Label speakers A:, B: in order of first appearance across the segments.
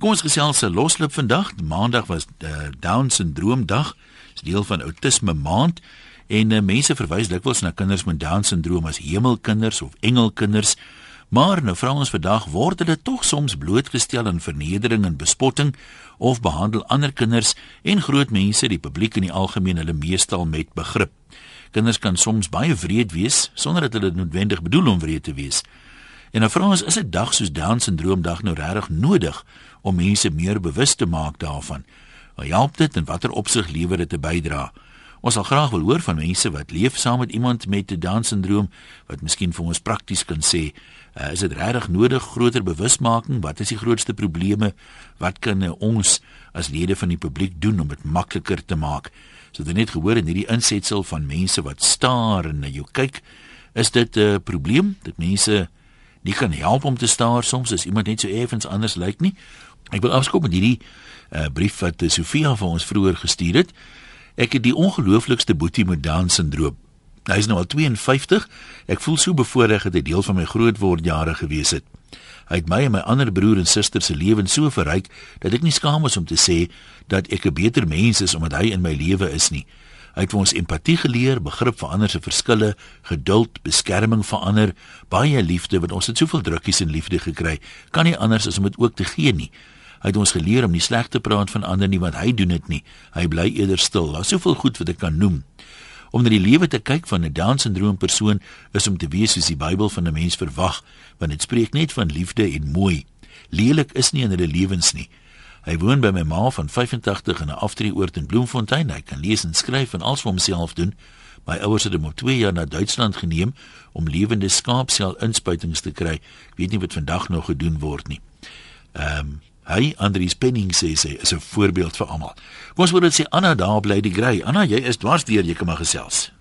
A: Kom ons gesels se loslip vandag. Maandag was uh, Down syndroom dag. Dis deel van autisme maand en uh, mense verwys dikwels na kinders met Down syndroom as hemelkinders of engelkinders. Maar nou vra ons vandag word hulle tog soms blootgestel aan vernedering en bespotting of behandel ander kinders en groot mense, die publiek in die algemeen hulle meestal met begrip. Kinders kan soms baie wreed wees sonder dat hulle noodwendig bedoel om wreed te wees. En nou vra ons is 'n dag soos Down syndroom dag nou regtig nodig om mense meer bewus te maak daarvan? Hoe help dit en watter opsig lewer dit te bydra? Ons sal graag wil hoor van mense wat leef saam met iemand met Down syndroom wat miskien vir ons prakties kan sê Uh, is dit regtig nodig groter bewusmaking? Wat is die grootste probleme? Wat kan uh, ons as lede van die publiek doen om dit makliker te maak? So dit net gehoor in hierdie insetsel van mense wat staar en na jou kyk, is dit 'n uh, probleem dat mense nie kan help om te staar soms as iemand net so effens anders lyk nie. Ek wil afskop met hierdie uh, brief wat uh, Sofia vir ons vroeër gestuur het. Ek het die ongelooflikste boetie met Down syndroom Hy is nou al 52. Ek voel so bevoorreg dat hy deel van my grootword jare gewees het. Hy het my en my ander broer en suster se lewens so verryk dat ek nie skaam is om te sê dat ek 'n beter mens is omdat hy in my lewe is nie. Hy het ons empatie geleer, begrip vir ander se verskille, geduld, beskerming vir ander, baie liefde wat ons het soveel drukkies en liefde gekry. Kan nie anders as om dit ook te gee nie. Hy het ons geleer om nie sleg te praat van ander nie want hy doen dit nie. Hy bly eerder stil. Daar's soveel goed wat ek kan noem. Om na die lewe te kyk van 'n Down-sindroom persoon is om te wees soos die Bybel van 'n mens verwag, want dit spreek net van liefde en mooi. Lelik is nie in hulle lewens nie. Hy woon by my ma van 85 in 'n aftreeoord in Bloemfontein. Hy kan lees en skryf en alles vir homself doen. My ouers het hom op 2 jaar na Duitsland geneem om lewende skaapsel inspuitings te kry. Ek weet nie wat vandag nog gedoen word nie. Ehm um, Hy Andrius Penning sê sê is 'n voorbeeld vir almal. Kom ons hoor dit sê Anna daar bly die grey. Anna, jy is dwars deur, jy kan maar gesels.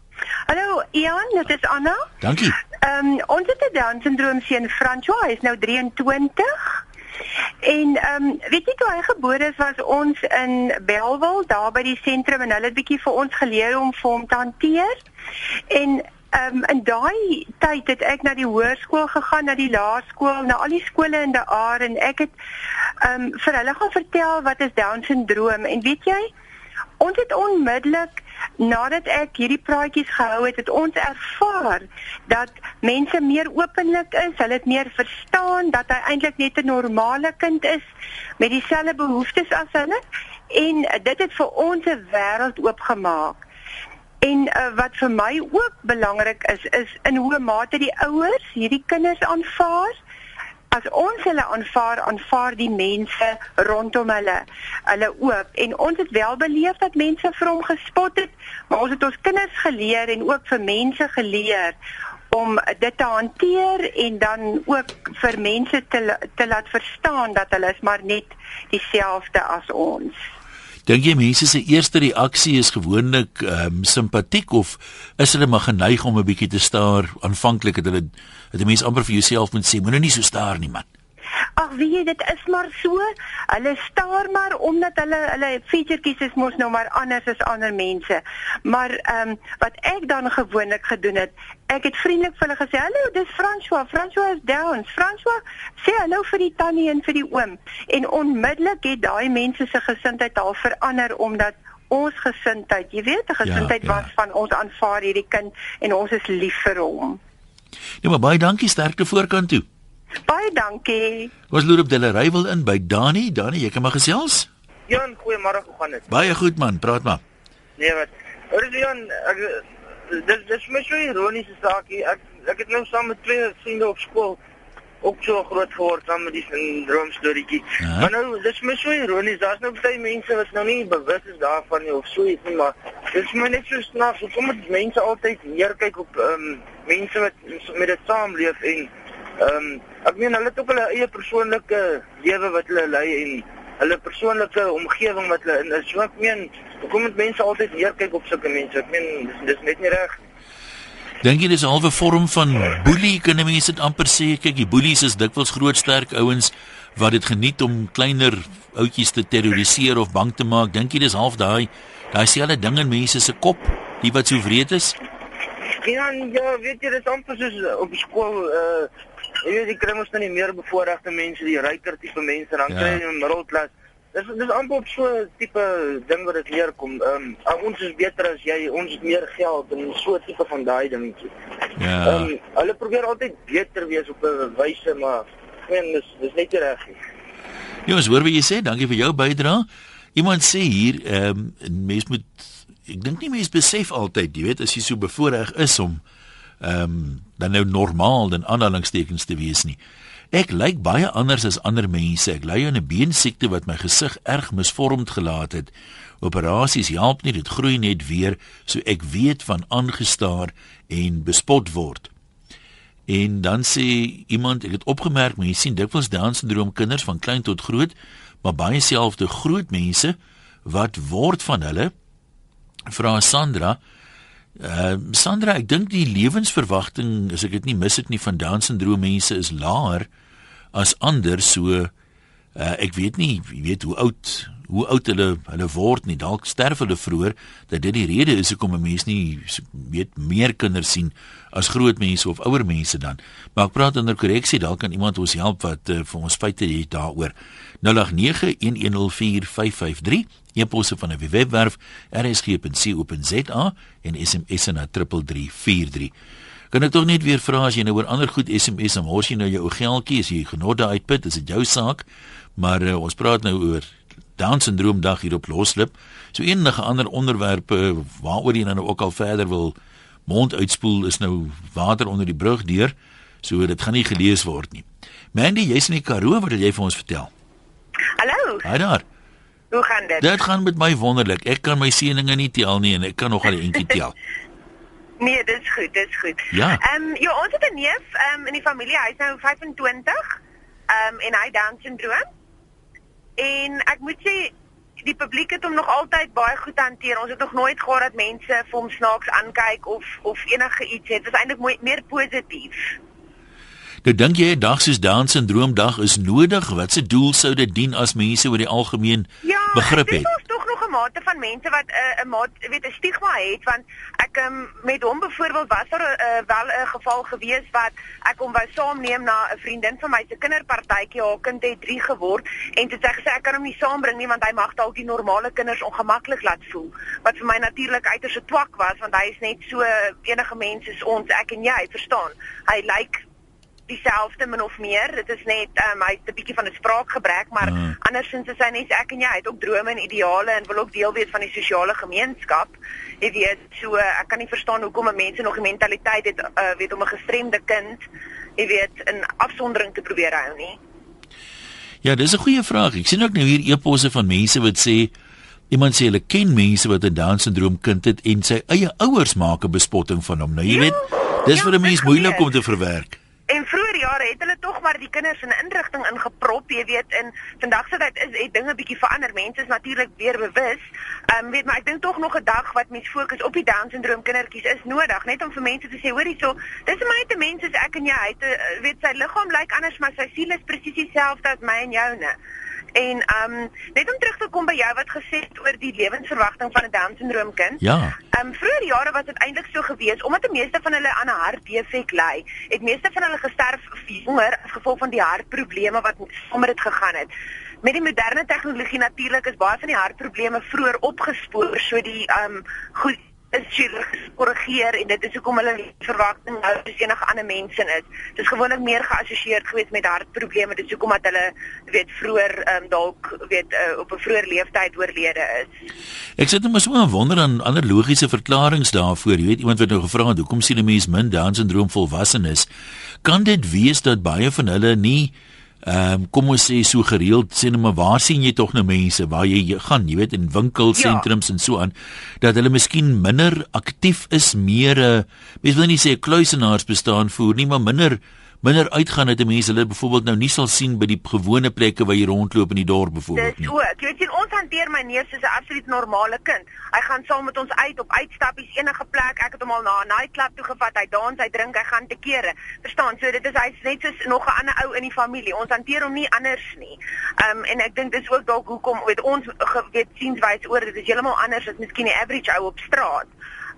B: Hallo Ian, dit is Anna.
A: Dankie.
B: Ehm um, ons het 'n Down syndroom seun François, hy is nou 23. En ehm um, weet jy toe hy gebore is was ons in Belwel daar by die sentrum en hulle het bietjie vir ons geleer om vir hom te hanteer. En Ehm um, in daai tyd het ek na die hoërskool gegaan, na die laerskool, na al die skole in die aard en ek het ehm um, vir hulle gaan vertel wat is down syndroom en weet jy ons het onmiddellik nadat ek hierdie praatjies gehou het, het ons ervaar dat mense meer openlik is, hulle het meer verstaan dat hy eintlik net 'n normale kind is met dieselfde behoeftes as hulle en dit het vir ons 'n wêreld oopgemaak. En uh, wat vir my ook belangrik is, is in hoe mate die ouers hierdie kinders aanvaar. As ons hulle aanvaar, aanvaar die mense rondom hulle hulle ook. En ons het wel beleef dat mense vir hom gespot het, maar ons het ons kinders geleer en ook vir mense geleer om dit te hanteer en dan ook vir mense te te laat verstaan dat hulle is maar net dieselfde as ons.
A: Dink jy mense se eerste reaksie is gewoonlik ehm um, simpatiek of is hulle maar geneig om 'n bietjie te staar aanvanklik het hulle het 'n mens amper vir jouself moet sê moenie so staar nie man.
B: Ag wie jy dit is maar so. Hulle staar maar omdat hulle hulle featuretjies is mos nou maar anders as ander mense. Maar ehm um, wat ek dan gewoonlik gedoen het, ek het vriendelik vir hulle gesê, "Hallo, dis François. François is down. François, sê hallo vir die tannie en vir die oom." En onmiddellik het daai mense se gesindheid al verander omdat ons gesindheid, jy weet, 'n gesindheid ja, ja. was van ons aanvaar hierdie kind en ons is lief vir hom.
A: Ja, maar baie dankie sterkte voorkant toe.
B: Baie dankie.
A: Ons loop op Delery wil in by Dani. Dani, jy kan maar gesels.
C: Jan, goeiemôre, hoe gaan dit?
A: Baie goed man, praat maar.
C: Nee, wat? Jan, ek dis dis my so ironiese saakie. Ek ek het nou saam met twee vriende op skool ook so groot geword saam met die syndroom storieetjie. Ja. Maar nou dis my so ironies. Daar's nou baie mense wat nou nie bewus is daarvan nie of so iets nie, maar dis my net so snaaks. Hoekom moet mense altyd neerkyk op ehm um, mense wat met dit saamleef en Ehm um, ek meen hulle het ook hulle eie persoonlike lewe wat hulle lei en hulle persoonlike omgewing wat hulle in is. So ek meen, hoekom moet mense altyd neerkyk op sulke mense? Ek meen dis dis net nie reg.
A: Dink jy dis 'n halwe vorm van boelie kan mense dit amper sê? Kyk, die boelies is dikwels groot sterk ouens wat dit geniet om kleiner ouetjies te terroriseer of bang te maak. Dink jy dis half daai daai selfde ding in mense se kop, die wat so wreed is?
C: Ja, ja, weet jy, dis amper soos op skool uh jy weet jy kry mos nou nie meer bevoorregte mense, die ryker tipe mense, dan
A: Ja.
C: kry jy 'n middelklas. Dis dis amper op so 'n tipe ding wat dit neerkom. Ehm um, ons is beter as jy, ons het meer geld en so tipe van daai dingetjie.
A: Ja.
C: Ehm um, hulle probeer altyd beter wees op 'n wyse, maar meen dis dis net reg.
A: Jongens, hoor wat jy sê. Dankie vir jou bydrae. Iemand sê hier, ehm um, mens moet ek dink nie mense besef altyd, jy weet, as jy so bevoorreg is om ehm um, dan nou normaal dan aanhalingstekens te wees nie. Ek lyk baie anders as ander mense. Ek ly aan 'n beensiekte wat my gesig erg misvormd gelaat het. Operasies help nie, dit groei net weer, so ek weet van aangestaar en bespot word. En dan sê iemand, ek het opgemerk mense sien dikwels Down-sindroom kinders van klein tot groot, maar baie selfde groot mense wat word van hulle vra Sandra Uh, Sandra, ek dink die lewensverwagting, as ek dit nie mis het nie van Down-sindroom mense is laer as ander so uh, ek weet nie, jy weet hoe oud hoe oud hulle hulle word nie. Dalk sterf hulle vroeër dat dit die rede is hoekom 'n mens nie weet meer kinders sien as groot mense of ouer mense dan. Maar ek praat onder korreksie, dalk kan iemand ons help wat uh, vir ons feite het daaroor. 0891104553 e-posse van 'n webwerf rsg.co.za en SMS na 3343. Kan ek tog net weer vra as jy nou oor ander goed SMS en mors jy nou jou ou geldjie as jy genot daai uitput, is dit jou saak. Maar uh, ons praat nou oor Down-sindroom dag hier op Loslip. So enige ander onderwerpe waaroor jy nou ook al verder wil mond uitspoel is nou water onder die brug deur. So dit gaan nie gelees word nie. Mandy, jy's in die Karoo, wat wil jy vir ons vertel?
D: Hallo,
A: Haai daar.
D: Hoe gaan dit?
A: Dit gaan met my wonderlik. Ek kan my seëninge nie tel nie en ek kan nog al 'n entjie tel.
D: Nee, dis goed, dis goed.
A: Ja.
D: Ehm um, ja, ons het 'n neef ehm um, in die familie, hy's nou 25. Ehm um, en hy Down-sindroom. En ek moet sê die publiek het hom nog altyd baie goed hanteer. Ons het nog nooit gehad dat mense vir hom snaaks aankyk of of enige iets het. Dit was eintlik meer positief.
A: Nou dink jy 'n dag soos Down-sindroom dag is nodig? Wat se doel sou dit dien as mense oor die algemeen
D: Ja,
A: begrip het?
D: is tog nog 'n mate van mense wat 'n uh, 'n maat weet 'n stigma het want ek um, met hom byvoorbeeld was daar uh, wel 'n geval gewees wat ek hom wou saamneem na 'n vriendin van my se kinderpartytjie haar kind het 3 geword en toe sê gesê ek kan hom nie saambring nie want hy mag dalk die normale kinders ongemaklik laat voel wat vir my natuurlik uiters 'n twak was want hy is net so enige mens soos ons ek en jy verstaan hy lyk dieselfde min of meer. Dit is net um, hy het 'n bietjie van 'n spraakgebrek, maar
A: mm.
D: andersins is hy net ek en jy. Hy het ook drome en ideale en wil ook deel wees van die sosiale gemeenskap. Jy weet, so ek kan nie verstaan hoekom mense nog die mentaliteit het uh, weet om 'n gestremde kind, jy weet, in afsondering te probeer hou nie.
A: Ja, dis 'n goeie vraag. Ek sien ook nou hier eposse van mense wat sê iemand sê hulle ken mense wat 'n Down-sindroom kind het en sy eie ouers maak 'n bespotting van hom. Nou jy
D: Ja,
A: weet, dis
D: ja,
A: vir 'n mens moeilik om te verwerk.
D: En vroeër jare het hulle tog maar die kinders in 'n inrigting ingeprop, jy weet, in vandag se tyd is het dinge bietjie verander. Mense is natuurlik weer bewus. Ehm um, weet maar ek dink tog nog 'n dag wat mens fokus op die Down-sindroom kindertjies is nodig, net om vir mense te sê, hoor hierso, dis my net 'n mens soos ek en jy. Hy het 'n weet sy liggaam lyk anders, maar sy siel is presies dieselfde as my en joune. En ehm um, net om terug te kom by jou wat gesê het oor die lewensverwagting van 'n Down-sindroom kind.
A: Ja.
D: Ehm um, vroeër jare was dit eintlik so gewees omdat die meeste van hulle aan 'n hartdefek ly. Het meeste van hulle gesterf jonger as gevolg van die hartprobleme wat saam met dit gegaan het. Met die moderne tegnologie natuurlik is baie van die hartprobleme vroeër opgespoor, so die ehm um, goed is chirurgies korrigeer en dit is hoekom hulle verwagting nou soos enige ander mense is. Dit is gewoonlik meer geassosieer gewees met hartprobleme, dis hoekom dat hulle weet vroeër um, dalk weet uh, op 'n vroeër leeftyd oorlede is.
A: Ek sit net maar so aan wonder aan ander logiese verklaringe daarvoor. Jy weet iemand wat nou gevra het hoekom sien 'n mens min Down-sindroom volwassenes? Kan dit wees dat baie van hulle nie ehm um, kom ons sê so gereeld sê net maar waar sien jy tog nou mense waar jy, gaan, jy weet in winkelsentrums ja. en so aan dat hulle miskien minder aktief is, meer 'n uh, mens wil nie sê kluisenaars bestaan voer nie, maar minder minder uitgaan dat mense hulle byvoorbeeld nou nie sal sien by die gewone plekke waar jy rondloop in die dorp byvoorbeeld
D: Dis
A: nie.
D: ook. Jy weet sien ons hanteer my neef soos 'n absoluut normale kind. Hy gaan saam met ons uit op uitstappies enige plek. Ek het hom al na 'n nightclub toe gevat. Hy dans, hy drink, hy gaan te kere. Verstaan? So dit is hy's net soos nog 'n ander ou in die familie. Ons hanteer hom nie anders nie. Ehm um, en ek dink dis ook dalk hoekom weet ons weet sienswys oor dit is heeltemal anders as miskien die average ou op straat.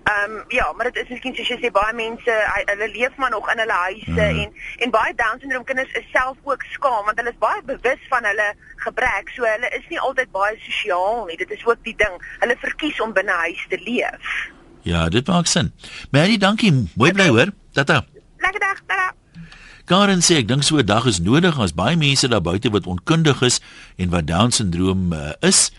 D: Ehm um, ja, maar dit is miskien soos jy sê baie mense hulle leef maar nog in hulle huise mm. en en baie down syndroom kinders is self ook skaam want hulle is baie bewus van hulle gebrek. So hulle is nie altyd baie sosiaal nie. Dit is ook die ding. Hulle verkies om binne huis te leef.
A: Ja, dit maak sin. Mary, dankie. Mooi bly hoor. Tata.
D: Lekker dag. Tata.
A: Karen sê ek dink so 'n dag is nodig as baie mense daar buite wat onkundig is en wat down syndroom uh, is.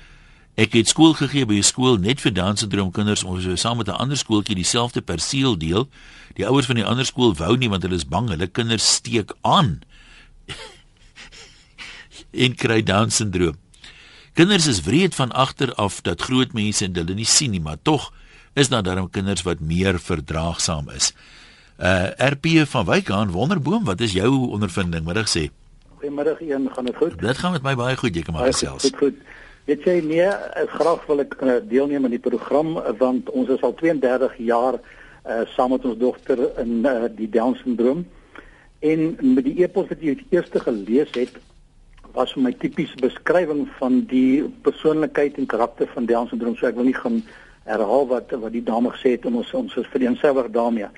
A: Ek het skool gegee by 'n skool net vir Down syndroom kinders. Ons het saam met 'n ander skooltjie dieselfde perseel deel. Die ouers van die ander skool wou nie want hulle is bang hulle kinders steek aan. en kry Down syndroom. Kinders is wreed van agter af dat groot mense hulle nie sien nie, maar tog is daar darem kinders wat meer verdraagsaam is. Uh RP van Wyk aan Wonderboom, wat is jou ondervinding? Middag sê.
E: Goeiemiddag, een gaan dit goed?
A: Dit gaan met my baie goed, jy kan maar gesels.
E: Goed, goed. Weet jy nee, graag wil ek uh, deelneem aan die program want ons is al 32 jaar uh saam met ons dogter in uh, die Down syndroom. En met die epos wat jy eers gelees het, was vir my tipies beskrywing van die persoonlikheid en karakter van Down syndroom. So ek wil nie gaan herhaal wat wat die dame gesê het en ons ons is vereenselwig daarmee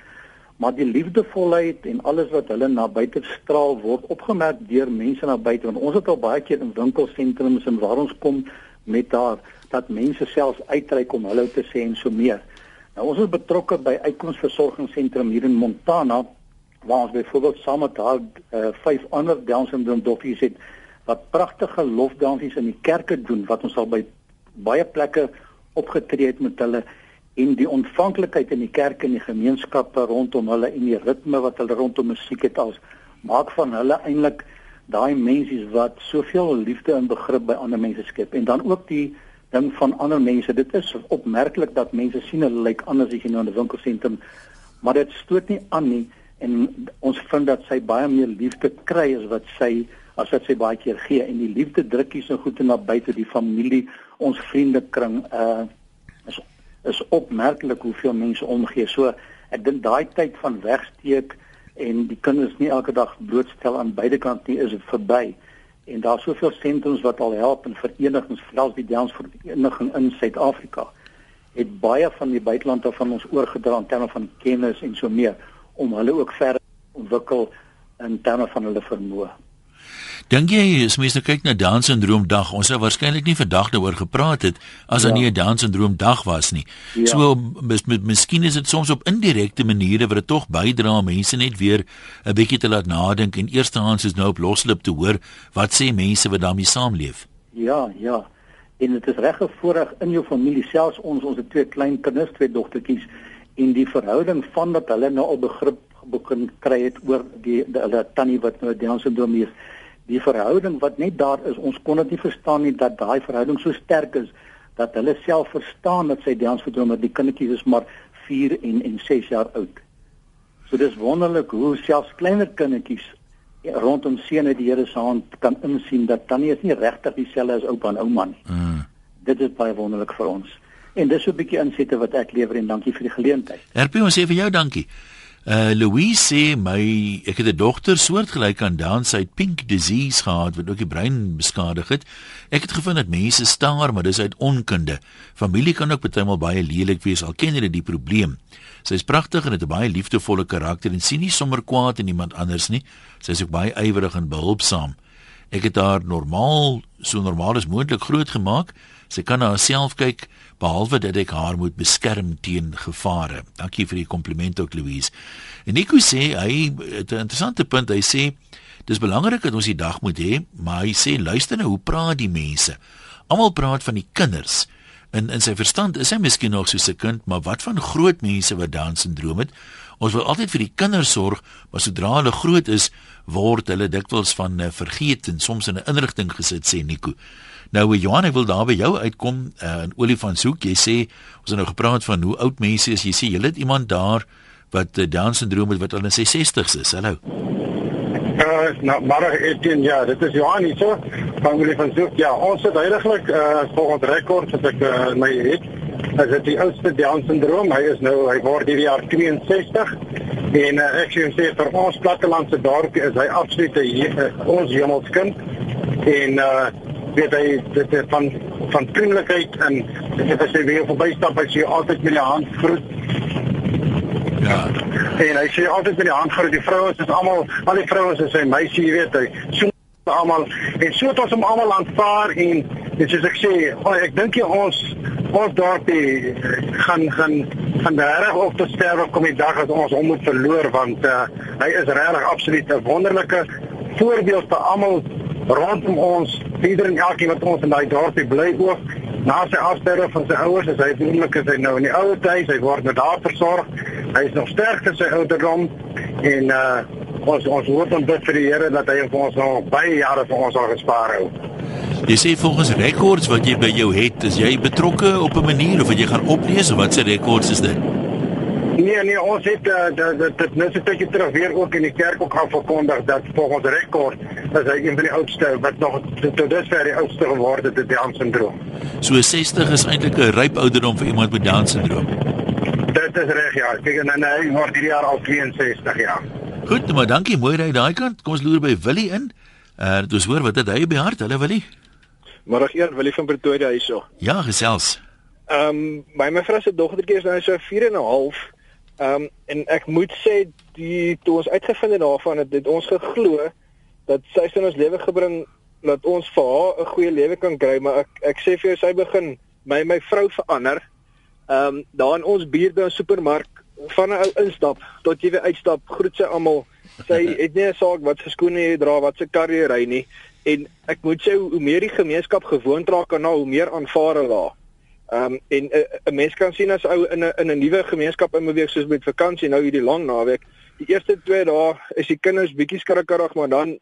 E: maar die liefdevolheid en alles wat hulle na buite straal word opgemerk deur mense na buite want ons het al baie keer in winkelsentrums en waar ons kom met daar dat mense selfs uitreik om hallo te sê en so meer. Nou ons is betrokke by uitkomsversorgingssentrum hier in Montana waar ons byvoorbeeld saam met haar uh, vyf ander Down syndroom doggies het wat pragtige lofdansies in die kerke doen wat ons al by baie plekke opgetree het met hulle en die ontvanklikheid in die kerk en die gemeenskappe rondom hulle en die ritme wat hulle rondom musiek het als maak van hulle eintlik daai mense wat soveel liefde en begrip by ander mense skep. En dan ook die ding van ander mense. Dit is opmerklik dat mense sien hulle lyk anders as jy nou in 'n winkelsentrum maar dit stoot nie aan nie. En ons vind dat sy baie meer liefde kry as wat sy as wat sy baie keer gee. En die liefde drukkies en goede na buite die familie ons vriendekring uh is opmerklik hoeveel mense omgee. So ek dink daai tyd van wegsteek en die kinders nie elke dag blootstel aan beide kante nie is verby. En daar's soveel sentrums wat al help en verenigings, veral die Downs vereniging in Suid-Afrika het baie van die buiteland af van ons oorgedra in terme van kennis en so meer om hulle ook verder ontwikkel in terme van hulle vermoë.
A: Dink jy as mens nou kyk na Down syndroom dag, ons sou waarskynlik nie vandag daaroor gepraat het as daar ja. nie 'n Down syndroom dag was nie. Ja. So mis, mis, miskien is dit soms op indirekte maniere wat dit tog bydra om mense net weer 'n bietjie te laat nadink en eerstehands is nou op loslip te hoor wat sê mense wat daarmee saamleef.
E: Ja, ja. En dit is reg voorreg in jou familie, selfs ons ons het twee klein kinders, twee dogtertjies en die verhouding van dat hulle nou al begrip begin kry het oor die, die hulle tannie wat nou Down syndroom het die verhouding wat net daar is, ons kon dit nie verstaan nie dat daai verhouding so sterk is dat hulle self verstaan dat sy dans verdroom dat die kindertjies is maar 4 en en 6 jaar oud. So dis wonderlik hoe selfs kleiner kindertjies rondom seën uit die Here se hand kan insien dat tannie is nie regtig dieselfde as oupa en ouma nie. Mm. Dit is baie wonderlik vir ons. En dis so 'n bietjie insette wat ek lewer en dankie vir die geleentheid.
A: RP ons sê vir jou dankie. Uh Louise sê my ek het 'n dogter soortgelyk aan Down sy pink disease gehad wat ook die brein beskadig het. Ek het gevind dat mense staar, maar dis uit onkunde. Familie kan ook baie maal baie lelik wees al ken hulle die probleem. Sy is pragtig en het 'n baie liefdevolle karakter en sien nie sommer kwaad in iemand anders nie. Sy is ook baie ywerig en behulpsaam. Ek het haar normaal, so normaal as moontlik grootgemaak. Sy kan na haarself kyk behalwe dat ek haar moet beskerm teen gevare. Dankie vir die kompliment ook Louise. En Nico sê hy het 'n interessante punt. Hy sê dis belangrik dat ons die dag moet hê, maar hy sê luister nou hoe praat die mense. Almal praat van die kinders. In in sy verstand is hy miskien nog so 'n kind, maar wat van groot mense wat Down syndroom het? Ons wil altyd vir die kinders sorg, maar sodra hulle groot is, word hulle dikwels van uh, vergeet en soms in 'n inrigting gesit sê Nico. Nou Johan, ek wil daar by jou uitkom uh, in Olifantshoek. Jy sê ons het nou gepraat van hoe oud mense is. Jy sê jy het iemand daar wat uh, Down syndroom het wat al in sy 60's is. Hallo.
F: Uh, nou, maar ek dink ja, dit is Johan hier so. Van Olifantshoek. Ja, ons het eintlik uh, volgens rekord wat ek uh, my het Hy het die oudste Down syndroom. Hy is nou hy word hierdie jaar 62 en uh, ek sê vir ons plattelandse dorpie is hy absoluut 'n ons hemelskind en uh weet hy dit van van vriendelikheid en dit is as jy weer verby stap as jy altyd met jou hand groet
A: Ja.
F: En hy sê altyd met die hand voor die vrouens is almal al die vrouens is sy meisie, jy weet hy. So almal en so het ons hom almal aanvaar en dis soos ek sê, oh, ek dink jy ons ons dorpie gaan gaan gaan reg op te sterwe kom die dag as ons hom moet verloor want uh, hy is regtig absoluut 'n wonderlike voorbeeld vir almal rondom ons, ieder en elkeen wat ons in daai dorpie bly ook. Na sy afsterwe van sy ouers, is hy wonderlik is hy nou in die ouer huis, hy word nou daar versorg. Hy is nog sterk in sy ouderdom en uh ons ons hoop dan bid vir die Here dat hy vir ons nog baie jare vir ons sal gespaar hou.
A: Jy sê volgens rekords wat jy by jou het, is jy betrokke op 'n manier of wat jy gaan oplees of wat se rekords is dit?
F: Nee nee, ons het uh, dat dit dit net so 'n bietjie terug weer ook in die kerk ook gaan verkondig dat volgens rekord is hy een van die oudste wat nog tot dusver die oudste geword het met Down syndroom.
A: So 60 is eintlik 'n ryp ouderdom vir iemand met Down syndroom.
F: Dit is reg ja. Kyk en hy word hierdie jaar al 62 jaar.
A: Goed, maar dankie mooi ry daai kant. Kom ons loer by Willie in. Uh dis hoor wat het hy by hart? Hulle Willie.
G: Middag eer Willie van Pretoria hierso.
A: Ja, gesels.
G: Ehm um, my mevrou se dogtertjie is nou so 4 en 'n half. Ehm um, en ek moet sê die toe ons uitgevind het daarvan het, het ons geglo dat sy in ons lewe gebring dat ons vir haar 'n goeie lewe kan kry, maar ek ek sê vir jou sy begin my my vrou verander. Ehm um, daar in ons buurt by 'n supermark van 'n ou instap tot jy weer uitstap, groet sy almal. Sy het nie 'n saak wat se skoene jy dra, wat se kar jy ry nie. En ek moet sê hoe meer die gemeenskap gewoond raak aan haar, hoe meer aanvaar hulle haar. Ehm um, en 'n uh, mens kan sien as ou in 'n in 'n nuwe gemeenskap inbeweeg soos met vakansie nou hierdie lang naweek. Die eerste 2 dae is die kinders bietjie skrikkerig, maar dan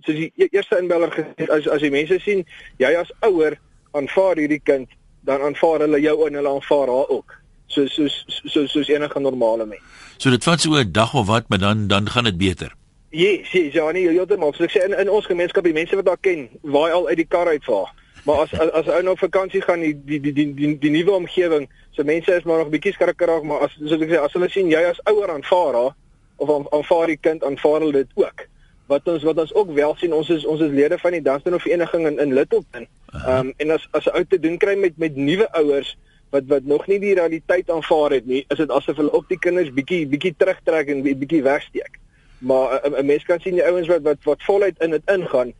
G: soos die e-, eerste inbeller gesê as as die mense sien jy as ouer aanvaar hierdie kind, dan aanvaar hulle jou en hulle aanvaar haar ook soos soos soos soos enige normale mens.
A: So dit vat so 'n dag of wat, maar dan dan gaan dit beter.
G: Ja, sien, ja, nee, heeltemal. So ek sê in in ons gemeenskap, die mense wat daar ken, waai al uit die kar uitvaar. Maar as as, as ou nou op vakansie gaan, die die die die die, die nuwe omgewing, so mense is maar nog bietjie skrikkerig, maar as soos ek sê, as hulle sien jy as ouer aanvaar haar of aanvaar die kind aanvaar hulle dit ook. Wat ons wat ons ook wel sien, ons is ons is lede van die Dunstan vereniging in in Littleton. Ehm um, en as as 'n ou te doen kry met met nuwe ouers wat wat nog nie die realiteit aanvaar het nie, is dit asof hulle op die kinders bietjie bietjie terugtrek en bietjie wegsteek. Maar 'n mens kan sien die ouens wat wat wat voluit in dit ingaan,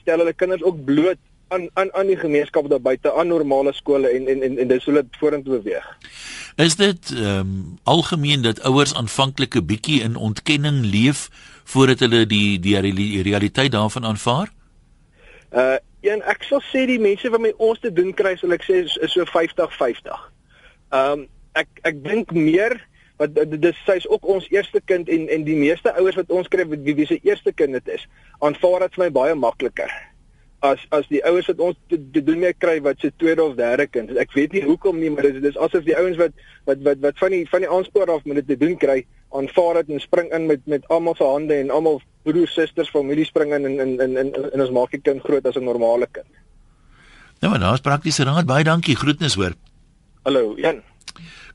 G: stel hulle kinders ook bloot aan aan aan die gemeenskap daar buite, aan normale skole en en en, en dis hoe dit vorentoe beweeg.
A: Is dit ehm um, algemeen dat ouers aanvanklik 'n bietjie in ontkenning leef voordat hulle die die realiteit daarvan aanvaar?
G: Uh een ek sal sê die mense wat met ons te doen kry, sal ek sê is, is so 50-50. Ehm um, ek ek dink meer wat dis sy's ook ons eerste kind en en die meeste ouers wat ons kry wie wie se eerste kind dit is, aanvaar dit vir my baie makliker as as die ouers wat ons te, te doen mee kry wat se tweede of derde kind. Ek weet nie hoekom nie, maar dit is asof die ouens wat wat wat wat van die van die aanspoor af met dit te doen kry, aanvaar dit en spring in met met almal se hande en almal broers, susters, familie spring in en en en en ons maak die kind groot as 'n normale kind.
A: Nou, maar daar's praktiese raad. Baie dankie. Groetnis hoor.
G: Hallo, Jan.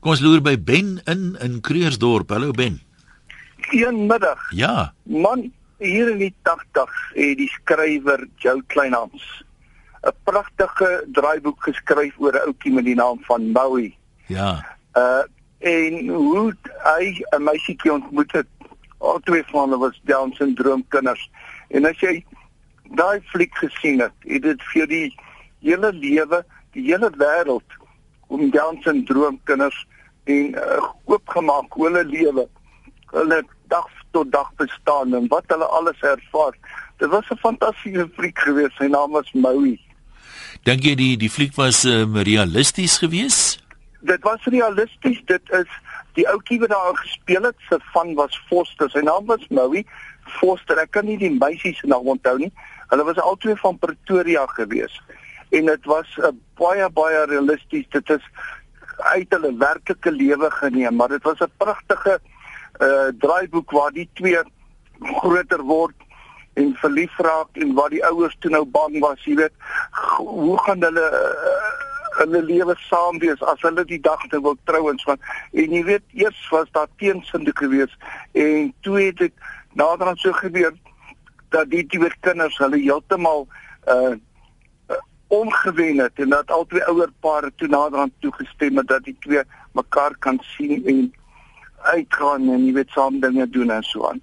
A: Kom ons loer by Ben in in Kreursdorp. Hallo Ben.
H: Goeiemiddag.
A: Ja.
H: Man, hier in die 80s het die skrywer Joe Kleinhans 'n pragtige draaiboek geskryf oor 'n ouetjie met die naam van Maui.
A: Ja.
H: Uh en hoe hy 'n meisietjie ontmoet het. Al twee van hulle was Down syndroom kinders. En as jy daai fliek gesien het, het dit vir die hele lewe, die hele wêreld om Down syndroom kinders en uh, oopgemaak hulle lewe. Hulle dag tot dag bestaan en wat hulle alles ervaar. Dit was 'n fantastiese fliek geweest. Sy naam was Maui.
A: Dink jy die die fliek was um, realisties geweest?
H: Dit was realisties. Dit is die ouetjie wat daar gespeel het, se van was Foster. Sy naam was Maui Foster. Ek kan nie die meisie se naam onthou nie. Hulle was albei van Pretoria geweest. En dit was 'n uh, baie baie realisties. Dit is uit hulle werklike lewe geneem, maar dit was 'n pragtige uh draaiboek waar die twee groter word en verlief raak en waar die ouers toe nou bang was, jy weet, hoe gaan hulle uh, hulle lewe saam wees as hulle die dag te wil trouens want en jy weet eers was daar teensinde gewees en toe het dit nader aan so gebeur dat die twee kinders hulle heeltemal uh omgewen het en dat albei ouer pare toe nader aan toegestem het dat die twee mekaar kan sien en uitgaan en jy weet saam dinge doen en so aan.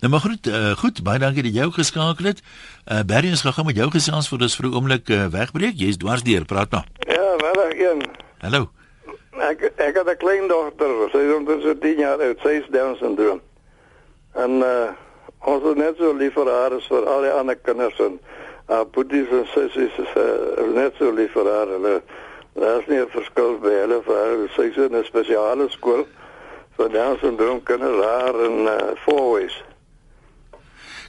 A: Nou maar goed, uh, goed, baie dankie dat jy jou geskakel het. Uh Barry ons gaan met jou gesels vir dis vir 'n oomblik uh, wegbreek. Jy's dwars deur, praat maar.
I: Ja, wel een.
A: Hallo.
I: Ek ek het 'n klein dogter, sy is omtrent 10 jaar oud, sy is Down syndroom. En uh ons is net so lief vir haar as vir al die ander kinders en uh boeties en sissies is uh, net so lief vir haar. Hulle daar is nie 'n verskil by hulle vir haar. Sy is in 'n spesiale skool vir Down syndroom kinders daar in uh, Fourways.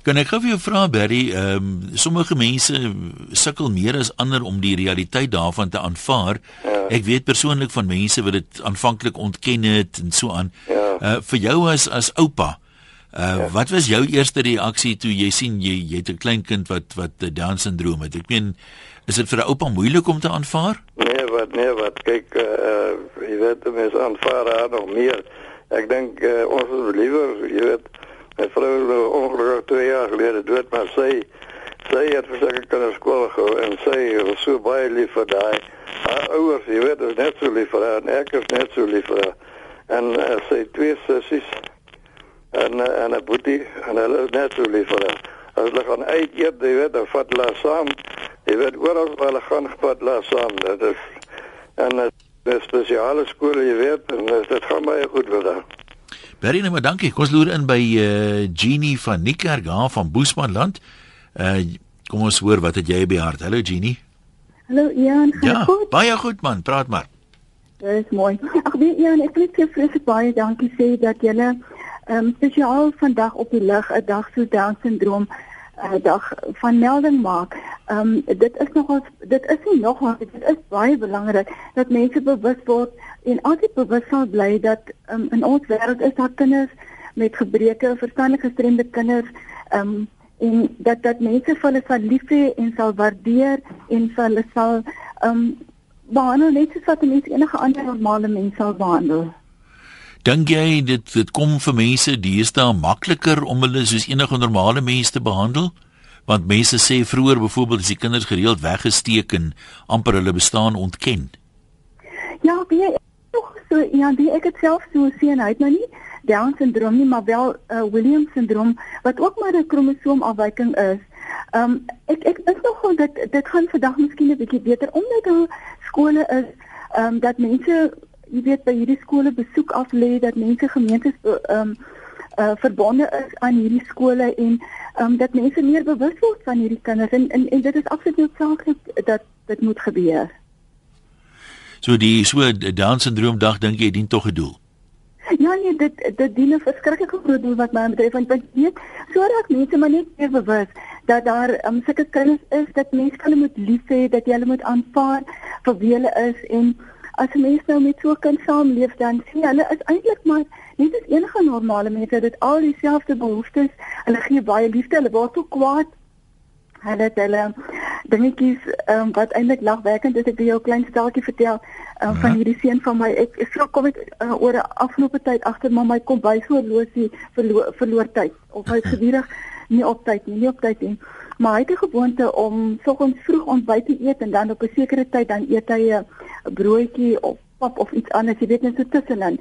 A: Kan ek gou vir jou vra Barry, ehm um, sommige mense sukkel meer as ander om die realiteit daarvan te aanvaar. Ja. Ek weet persoonlik van mense wat dit aanvanklik ontken het en so aan. Ja. Uh vir jou as as oupa, uh ja. wat was jou eerste reaksie toe jy sien jy jy het 'n klein kind wat wat Down syndroom het? Ek meen is dit vir 'n oupa moeilik om te aanvaar?
I: Nee, wat nee, wat kyk uh jy weet mense aanvaar haar nog meer. Ek dink uh, ons is liewer, jy weet My vrou ongelukkig 2 jaar gelede dood, maar sy sy het verseker kan skool gehou en sy was so baie lief vir daai. Haar ouers, jy weet, is net so lief vir haar en ek is net so lief vir haar. En uh, sy twee sissies en uh, en 'n boetie en hulle is net so lief vir haar. As hulle gaan uit eet, jy weet, dan vat hulle saam. Jy weet, oral waar hulle gaan, vat hulle saam. Dit is en 'n spesiale skool, jy weet, en dit gaan baie goed met haar.
A: Baie nou maar dankie. Kom ons loer in by uh Genie van Niekerk daar van Boesmanland. Uh kom ons hoor wat het jy by hart? Hallo Genie.
J: Hallo Ian, gaan
A: ja,
J: goed?
A: Baie goed man, praat maar.
J: Dit is mooi. Ag nee Ian, ek wil net vreeslik baie dankie sê dat jy ehm um, spesiaal vandag op die lig 'n dag so Down syndroom 'n uh, dag van melding maak. Ehm um, dit is nogal dit is nie nogal dit is baie belangrik dat mense bewus word en altyd bewus sal bly dat um, in ons wêreld is daar kinders met gebreke, verstandelike gestremde kinders ehm um, en dat dat mense vir hulle sal lief hê en sal waardeer en vir hulle sal ehm um, behandel net soos wat mense enige ander normale mens sal behandel.
A: Dink jy dit dit kom vir mense deesdae makliker om hulle soos enige normale mense te behandel? Want mense sê vroeër byvoorbeeld as die kinders gereeld weggesteek en amper hulle bestaan ontken.
J: Ja, wie nog so ja, die ek het self so sien uit nou nie Down syndroom nie, maar wel uh, Williams syndroom wat ook maar 'n kromosoomafwyking is. Um ek ek dink nog dat dit gaan vandag miskien 'n bietjie beter omdat daar skole is um dat mense jy weet by hierdie skole besoek af lê dat mense gemeentes ehm um, uh verbonde is aan hierdie skole en ehm um, dat mense meer bewus word van hierdie kinders en en, en dit is absoluut noodsaaklik dat dit moet gebeur.
A: So die so Down syndroom dag dink jy dien tog 'n doel.
J: Ja nee, dit dit dien 'n verskriklike groot doel wat my betref want want weet sodat mense maar net meer bewus dat daar um, sulke kinders is dat mense hulle moet lief hê, dat jy hulle moet aanvaar vir wie hulle is en as mense nou met so 'n kind saamleef dan sien hulle is eintlik maar net as enige normale mense dit al dieselfde behoeftes. Hulle gee baie liefde, hulle word so kwaad. Hulle het hulle dingetjies um, wat eintlik lagwekkend is. Ek wil jou 'n klein staaltjie vertel um, van hierdie seun van my. Ek ek kom met uh, oor 'n afgelope tyd agter maar my kom by so horlosie verloor, verloor tyd of hy gedurig nie op tyd nie, nie op tyd nie. Maar hy het 'n gewoonte om soggens vroeg ontbyt te eet en dan op 'n sekere tyd dan eet hy 'n broodjie of pap of iets anders, jy weet net so tussenin.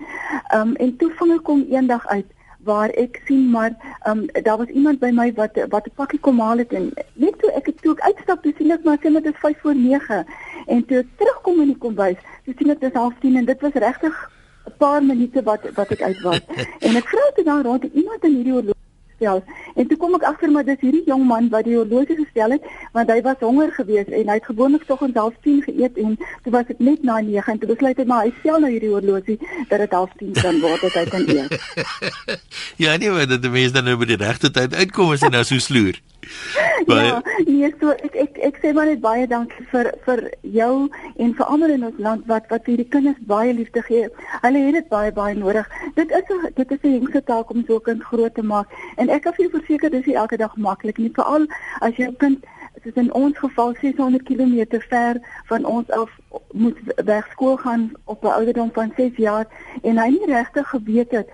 J: Ehm um, en toe vang ek hom eendag uit waar ek sien maar ehm um, daar was iemand by my wat wat 'n pakkie kom haal het en net toe ek het toe ek uitstap, toe sien ek maar sê dit is 5 voor 9 en toe ek terugkom in die kombuis, toe sien ek dit is 10 en dit was regtig 'n paar minute wat wat ek uit was. en ek vra toe dan rond iemand in hierdie horlosie gestel. En toe kom ek agter maar dis hierdie jong man wat die horlosie gestel het, want hy was honger geweest en hy het gewoonlik tog om 10:30 geëet en toe was dit net na 9 en toe besluit hy maar hy stel nou hierdie horlosie dat dit 10:30 kan word dat hy kan eet.
A: ja, nee, maar dat die dan nou by die regte tyd uitkom as hy nou so sloer.
J: Baie... Ja, nee, so ek ek ek sê maar net baie dankie vir vir jou en vir almal in ons land wat wat hierdie kinders baie liefde gee. Hulle het dit baie baie nodig. Dit is 'n dit is 'n hengse taak om so 'n kind groot te maak. En ek kan vir jou verseker dis nie elke dag maklik nie, veral as jou kind soos in ons geval 600 km ver van ons af moet weg skool gaan op 'n ouderdom van 6 jaar en hy nie regtig geweet het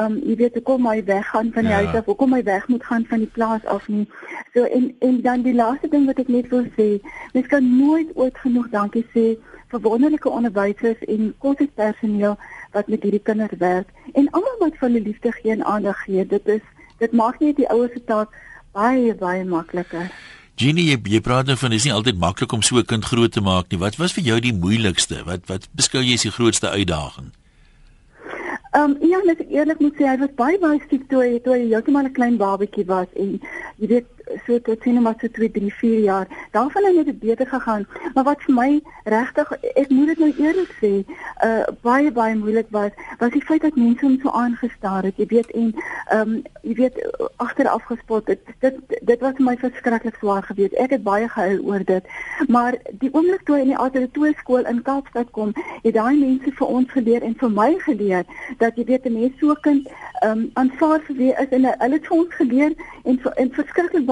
J: um jy weet hoe kom hy weg gaan van die ja. huis af, hoe kom hy weg moet gaan van die plaas af nie. So en en dan die laaste ding wat ek net wil sê, mens kan nooit ooit genoeg dankie sê vir wonderlike onderwysers en kursuspersoneel wat met hierdie kinders werk en almal wat vir hulle liefde gee en aandag gee. Dit is dit maak net die ouers se taak baie baie makliker.
A: Jenny, jy, jy praat nou van dis nie altyd maklik om so 'n kind groot te maak nie. Wat was vir jou die moeilikste? Wat wat beskou jy as die grootste uitdaging?
J: Ehm um, ja, net eerlik moet sê hy was baie baie stiek toe hy toe hy heeltemal 'n klein babatjie was en jy weet so tot sien maar so 2 3 4 jaar. Daarvan het dit beter gegaan. Maar wat vir my regtig ek moet dit nou eerlik sê, uh baie baie moeilik was, was die feit dat mense hom so aangestaar het, jy weet en ehm um, jy weet agteraf gespot het. Dit dit was vir my verskriklik swaar geweest. Ek het baie gehuil oor dit. Maar die oomblik toe hy in die Atletiek skool in Kaapstad kom, het daai mense vir ons geleer en vir my geleer dat jy weet 'n mens so kind ehm um, aanvaar vir wie is en hulle het vir ons geleer en en verskriklik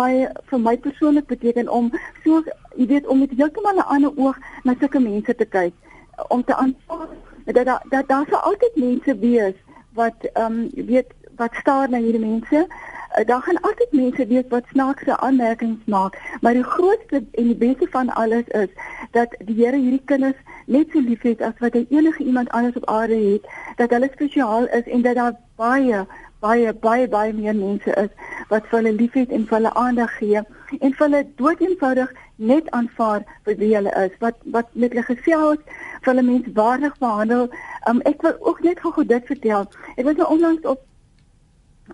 J: vir my persoonlik beteken om so jy weet om met heeltemal 'n ander oog na sulke mense te kyk. Om te aanvaar dat dat dat daar sou altyd mense wees wat ehm um, weet wat staar na hierdie mense. Uh, daar gaan altyd mense wees wat snaakse aanmerkings maak. Maar die grootste en die beste van alles is dat die Here hierdie kinders net so liefhet as wat hy enige iemand anders op aarde het dat hulle spesiaal is en dat daar baie baie baie baie meer mense is wat vir hulle liefhet en vir hulle aandag gee en vir hulle doeteenvoudig net aanvaar vir wie hulle is wat wat met hulle gesels vir hulle menswaardig behandel um, ek wil ook net gou dit vertel ek was nou onlangs op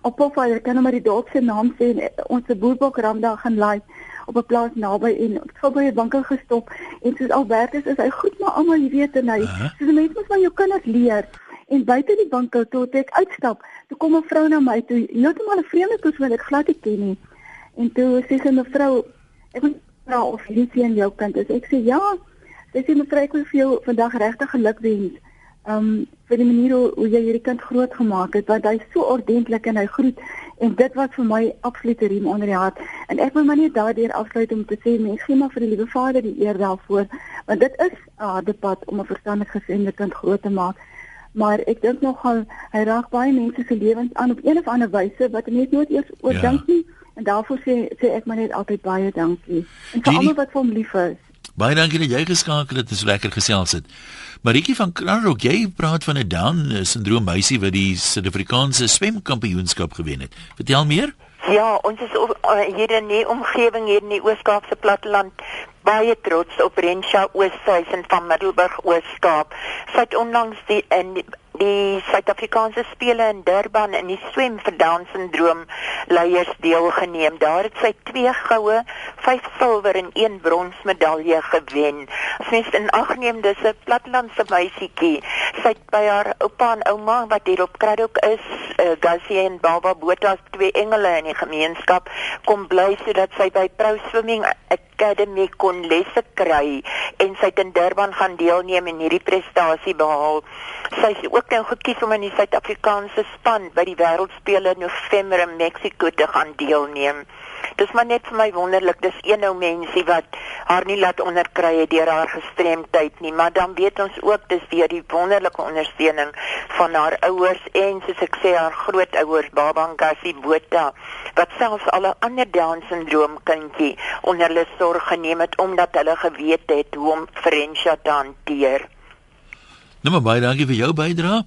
J: op Poffer kan nou maar die dorp se naam sê en eh, ons se boerbokram daar gaan live op 'n plaas naby en ek het by 'n winkel gestop en soos Albertus is hy goed maar almal jy weet en hy uh -huh. soos mense moet van jou kinders leer en buite die winkel toe ek uitstap toe kom 'n vrou na my toe heeltemal 'n vreemde persoon wat ek glad nie ken nie. En toe sê sy mevrou ek wil vra of hierdie seun jou kind is. Ek sê ja. Sy sê mevrou ek wil vir jou vandag regtig geluk wens um vir die manier hoe, hoe jy hierdie kind groot gemaak het want hy's so ordentlik en hy groet. En dit was vir my absolute riem onder die hart. En ek wil maar net daardeur afsluit om te sê mens gee maar vir die liewe Vader die eer daarvoor want dit is 'n harde pad om 'n verstandige gesinde kind groot te maak maar ek dink nogal hy raak baie mense se lewens aan op een of ander wyse wat mense nooit eers oor ja. dink nie en daarvoor sê sê ek maar net altyd baie dankie en vir almal wat vir hom lief is
A: Baie dankie dat jy geskakel het. Dit is lekker gesels het. Maritjie van Kranrock, jy praat van 'n Down syndroom meisie wat die Suid-Afrikaanse swemkampioenskap gewen het. Vertel meer?
K: Ja, ons is uh, hier in die omgewing hier in die Oos-Kaapse platteland baie trots op Rensha Oosthuizen van Middelburg Oos-Kaap. Sy het onlangs die in die, Suid-Afrikaanse spele in Durban in die swem vir Down syndroom leiers deelgeneem. Daar het sy twee goue, vyf silwer en een brons medalje gewen. Sy is in ag neem dis 'n platlandse meisietjie. Sy het by haar oupa en ouma wat hier op Kraddock is, uh, Gussie en Baba Botha, twee engele in die gemeenskap, kom bly sodat sy by Pro Swimming Academy kon lesse kry en sy het in Durban gaan deelneem en hierdie prestasie behaal. Sy is ook nou gekies om in die Suid-Afrikaanse span by die Wêreldspele in November in Mexiko te gaan deelneem. Dis maar net vir my wonderlik, dis een ou mensie wat haar nie laat onderkry het deur haar gestremdheid nie, maar dan weet ons ook dis deur die wonderlike ondersteuning van haar ouers en soos ek sê haar grootouers Babangasi Botha wat selfs al 'n ander Down syndroom kindjie onder hulle sorg geneem het omdat hulle geweet het hoe om Frensha te hanteer.
A: Nou maar baie dankie vir jou bydrae.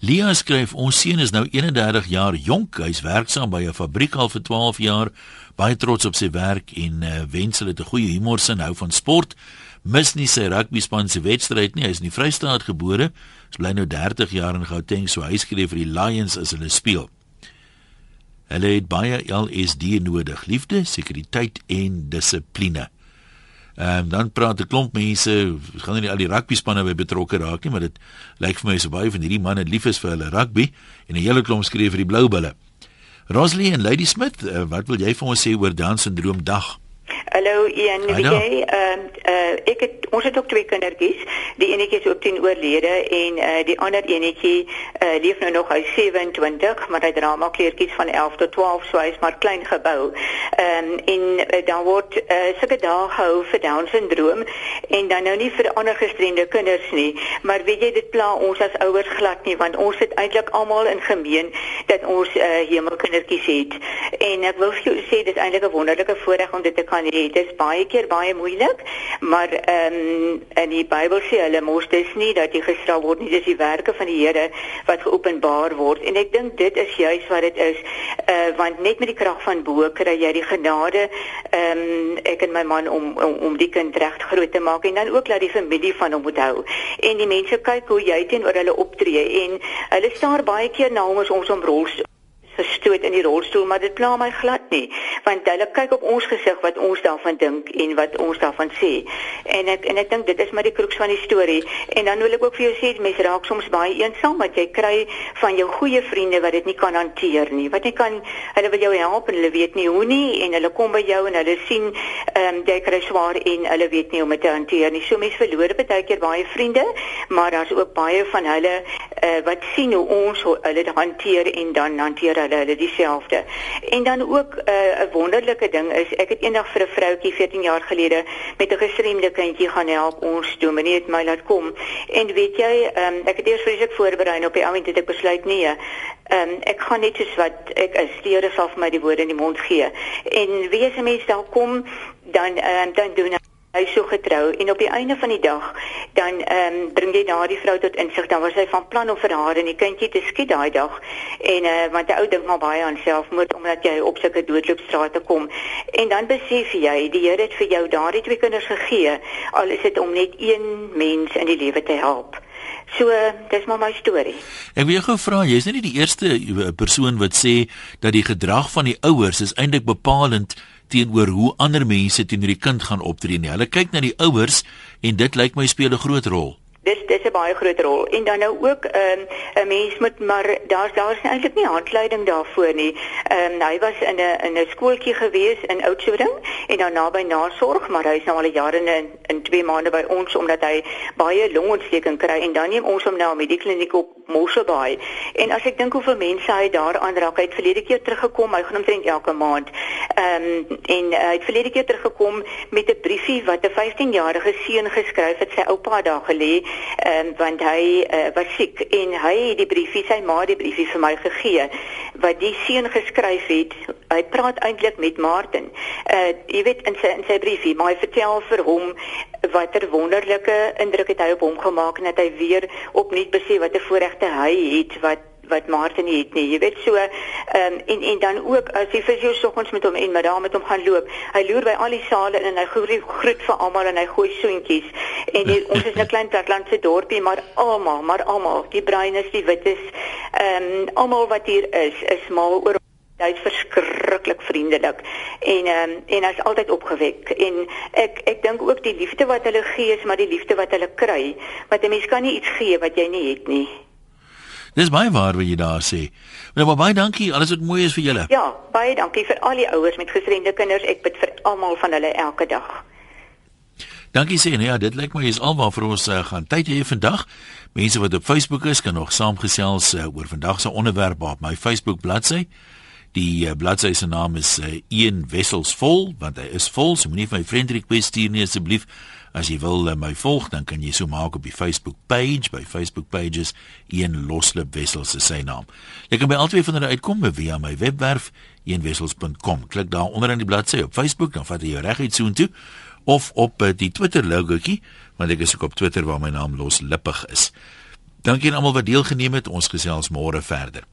A: Lia skryf ons seun is nou 31 jaar jonk. Hy's werksaam by 'n fabriek al vir 12 jaar. Baie trots op sy werk en uh, wens hulle 'n goeie humor sin hou van sport. Mis nie sy rugby span se wedstryd nie. Hy is in die Vrystaat gebore. Hy bly nou 30 jaar in Gauteng, so hy skryf vir die Lions as hulle speel. Hulle het baie LSD nodig: liefde, sekuriteit en dissipline. Ehm um, dan praat 'n klomp mense, gaan nie al die rugby spanne by betrokke raak nie, maar dit lyk vir my so baie van hierdie manne lief is vir hulle rugby en 'n hele klomp skryf vir die Blou Bulle. Rosalie en Lady Smith, uh, wat wil jy vir ons sê oor Down syndroom dag?
L: Hallo Ian, wie jy? Ehm uh, ek het ons het ook twee kindertjies. Die enetjie is op 10 oorlede en uh, die ander enetjie uh, leef nou nog hy 27, maar hy dra maar kleertjies van 11 tot 12, so hy is maar klein gebou. Ehm um, en uh, dan word uh, sulke dae gehou vir Down syndroom en dan nou nie vir ander gestremde kinders nie, maar weet jy dit pla ons as ouers glad nie want ons het eintlik almal in gemeen dat ons uh, hemelkindertjies het. En ek wil vir jou sê dis eintlik 'n wonderlike voorreg om dit te kan hê het. Dit is baie keer baie moeilik, maar ehm um, in die Bybel sê hulle mos dis nie dat jy gestraf word nie, dis die werke van die Here wat geopenbaar word. En ek dink dit is juis wat dit is. Uh want net met die krag van bo kry jy die genade ehm um, ek en my man om om, om die kind reg groot te maak en dan ook laat die familie van hom moet hou. En die mense kyk hoe jy teenoor hulle optree en hulle staar baie keer na as ons om rolstoel gestoot in die rolstoel, maar dit pla my glad nie, want hulle kyk op ons gesig wat ons daarvan dink en wat ons daarvan sê. En ek en ek dink dit is maar die kruks van die storie. En dan wil ek ook vir jou sê, mense raak soms baie eensaam wat jy kry van jou goeie vriende wat dit nie kan hanteer nie. Wat jy kan hulle wil jou help en hulle weet nie hoe nie en hulle kom by jou en hulle sien ehm um, jy kry swaar en hulle weet nie hoe om dit te hanteer nie. So mense verloor baie keer baie vriende, maar daar's ook baie van hulle uh, wat sien hoe ons hulle dit hanteer en dan hanteer hulle dieselfde. En dan ook eh, 'n uh, wonderlike ding is ek het eendag vir 'n vroutjie 14 jaar gelede met 'n gestremde kindjie gaan help ons dominee het my laat kom. En weet jy, um, ek het eers vreeslik voorberei op die oomblik het ek besluit nee. Um, ek gaan net soos wat ek is. Die Here sal vir my die woorde in die mond gee. En wie as 'n mens daar kom dan um, dan doen hy so getrou en op die einde van die dag dan ehm um, bring jy daardie vrou tot insig dan was hy van plan om vir haar en die kindjie te skiet daai dag. En uh, want die ou dink maar baie aan selfmoord omdat jy op sulke doodloopstrate kom. En dan besef jy die Here het vir jou daardie twee kinders gegee al is dit om net een mens in die lewe te help. So, dis maar my storie.
A: Ek wil jou gou vra, jy's nie die eerste eh, persoon wat sê dat die gedrag van die ouers is eintlik bepalend teenoor hoe ander mense teenoor die kind gaan optree nie. Hulle kyk na die ouers en dit lyk my speel 'n groot rol
L: dis dis 'n baie groot rol en dan nou ook ehm, 'n um, mens moet maar daar's daar's eintlik nie handleiding daarvoor nie. Ehm um, hy was in 'n in 'n skooltjie gewees in Oudtshoorn en dan naby nasorg, maar hy is nou al jare in in 2 maande by ons omdat hy baie longontsteking kry en dan neem ons hom nou met die kliniek op Mosselbaai. En as ek dink hoeveel mense hy daar aanraak, hy het verlede keer teruggekom, hy gaan omtrent elke maand. Ehm um, en uh, hy het verlede keer teruggekom met 'n briefie wat 'n 15-jarige seun geskryf het sy oupa daar gelê um, want hy uh, was siek en hy het die briefie sy ma die briefie vir my gegee wat die seun geskryf het hy praat eintlik met Martin uh, jy weet in sy in sy briefie maar hy vertel vir hom watter wonderlike indruk het hy op hom gemaak en dat hy weer opnuut besef wat 'n voorregte hy het wat wat Martin het nie. Jy weet so um, en en dan ook as jy vir jou soggens met hom en daar met hom gaan loop. Hy loer by al die sale en hy groet groet vir almal en hy gooi soentjies. En die, ons is 'n klein platlandse dorpie, maar almal, maar almal, die bruines, die wites, ehm um, almal wat hier is, is mal oor hy's verskriklik vriendelik en ehm um, en hy's altyd opgewek en ek ek dink ook die liefde wat hulle gee is maar die liefde wat hulle kry want 'n mens kan nie iets gee wat jy nie het nie
A: Dis baie waar wat jy daar sê. Nou baie dankie. Alles wat mooi is vir julle.
L: Ja, baie dankie vir al die ouers met gestremde kinders. Ek bid vir almal van hulle elke dag.
A: Dankie sê. Nou ja, dit lyk my is alwaar vir ons uh, gaan tyd hê vandag. Mense wat op Facebook is, kan nog saamgesels uh, oor vandag se onderwerp op my Facebook bladsy. Die uh, bladsy se naam is uh, Een Wessels vol, want hy is vol. So moenie vir my friend request stuur nie asseblief. As jy wil uh, my volg, dan kan jy so maak op die Facebook page by Facebook pages een loslip wessels se sy naam. Jy kan by albei van hulle uitkom via my webwerf eenwessels.com. Klik daar onder in die bladsy op Facebook, dan vat jy jou reguit soontoe of op uh, die Twitter logoetjie, want ek is ook op Twitter waar my naam loslippig is. Dankie aan almal wat deelgeneem het. Ons gesels môre verder.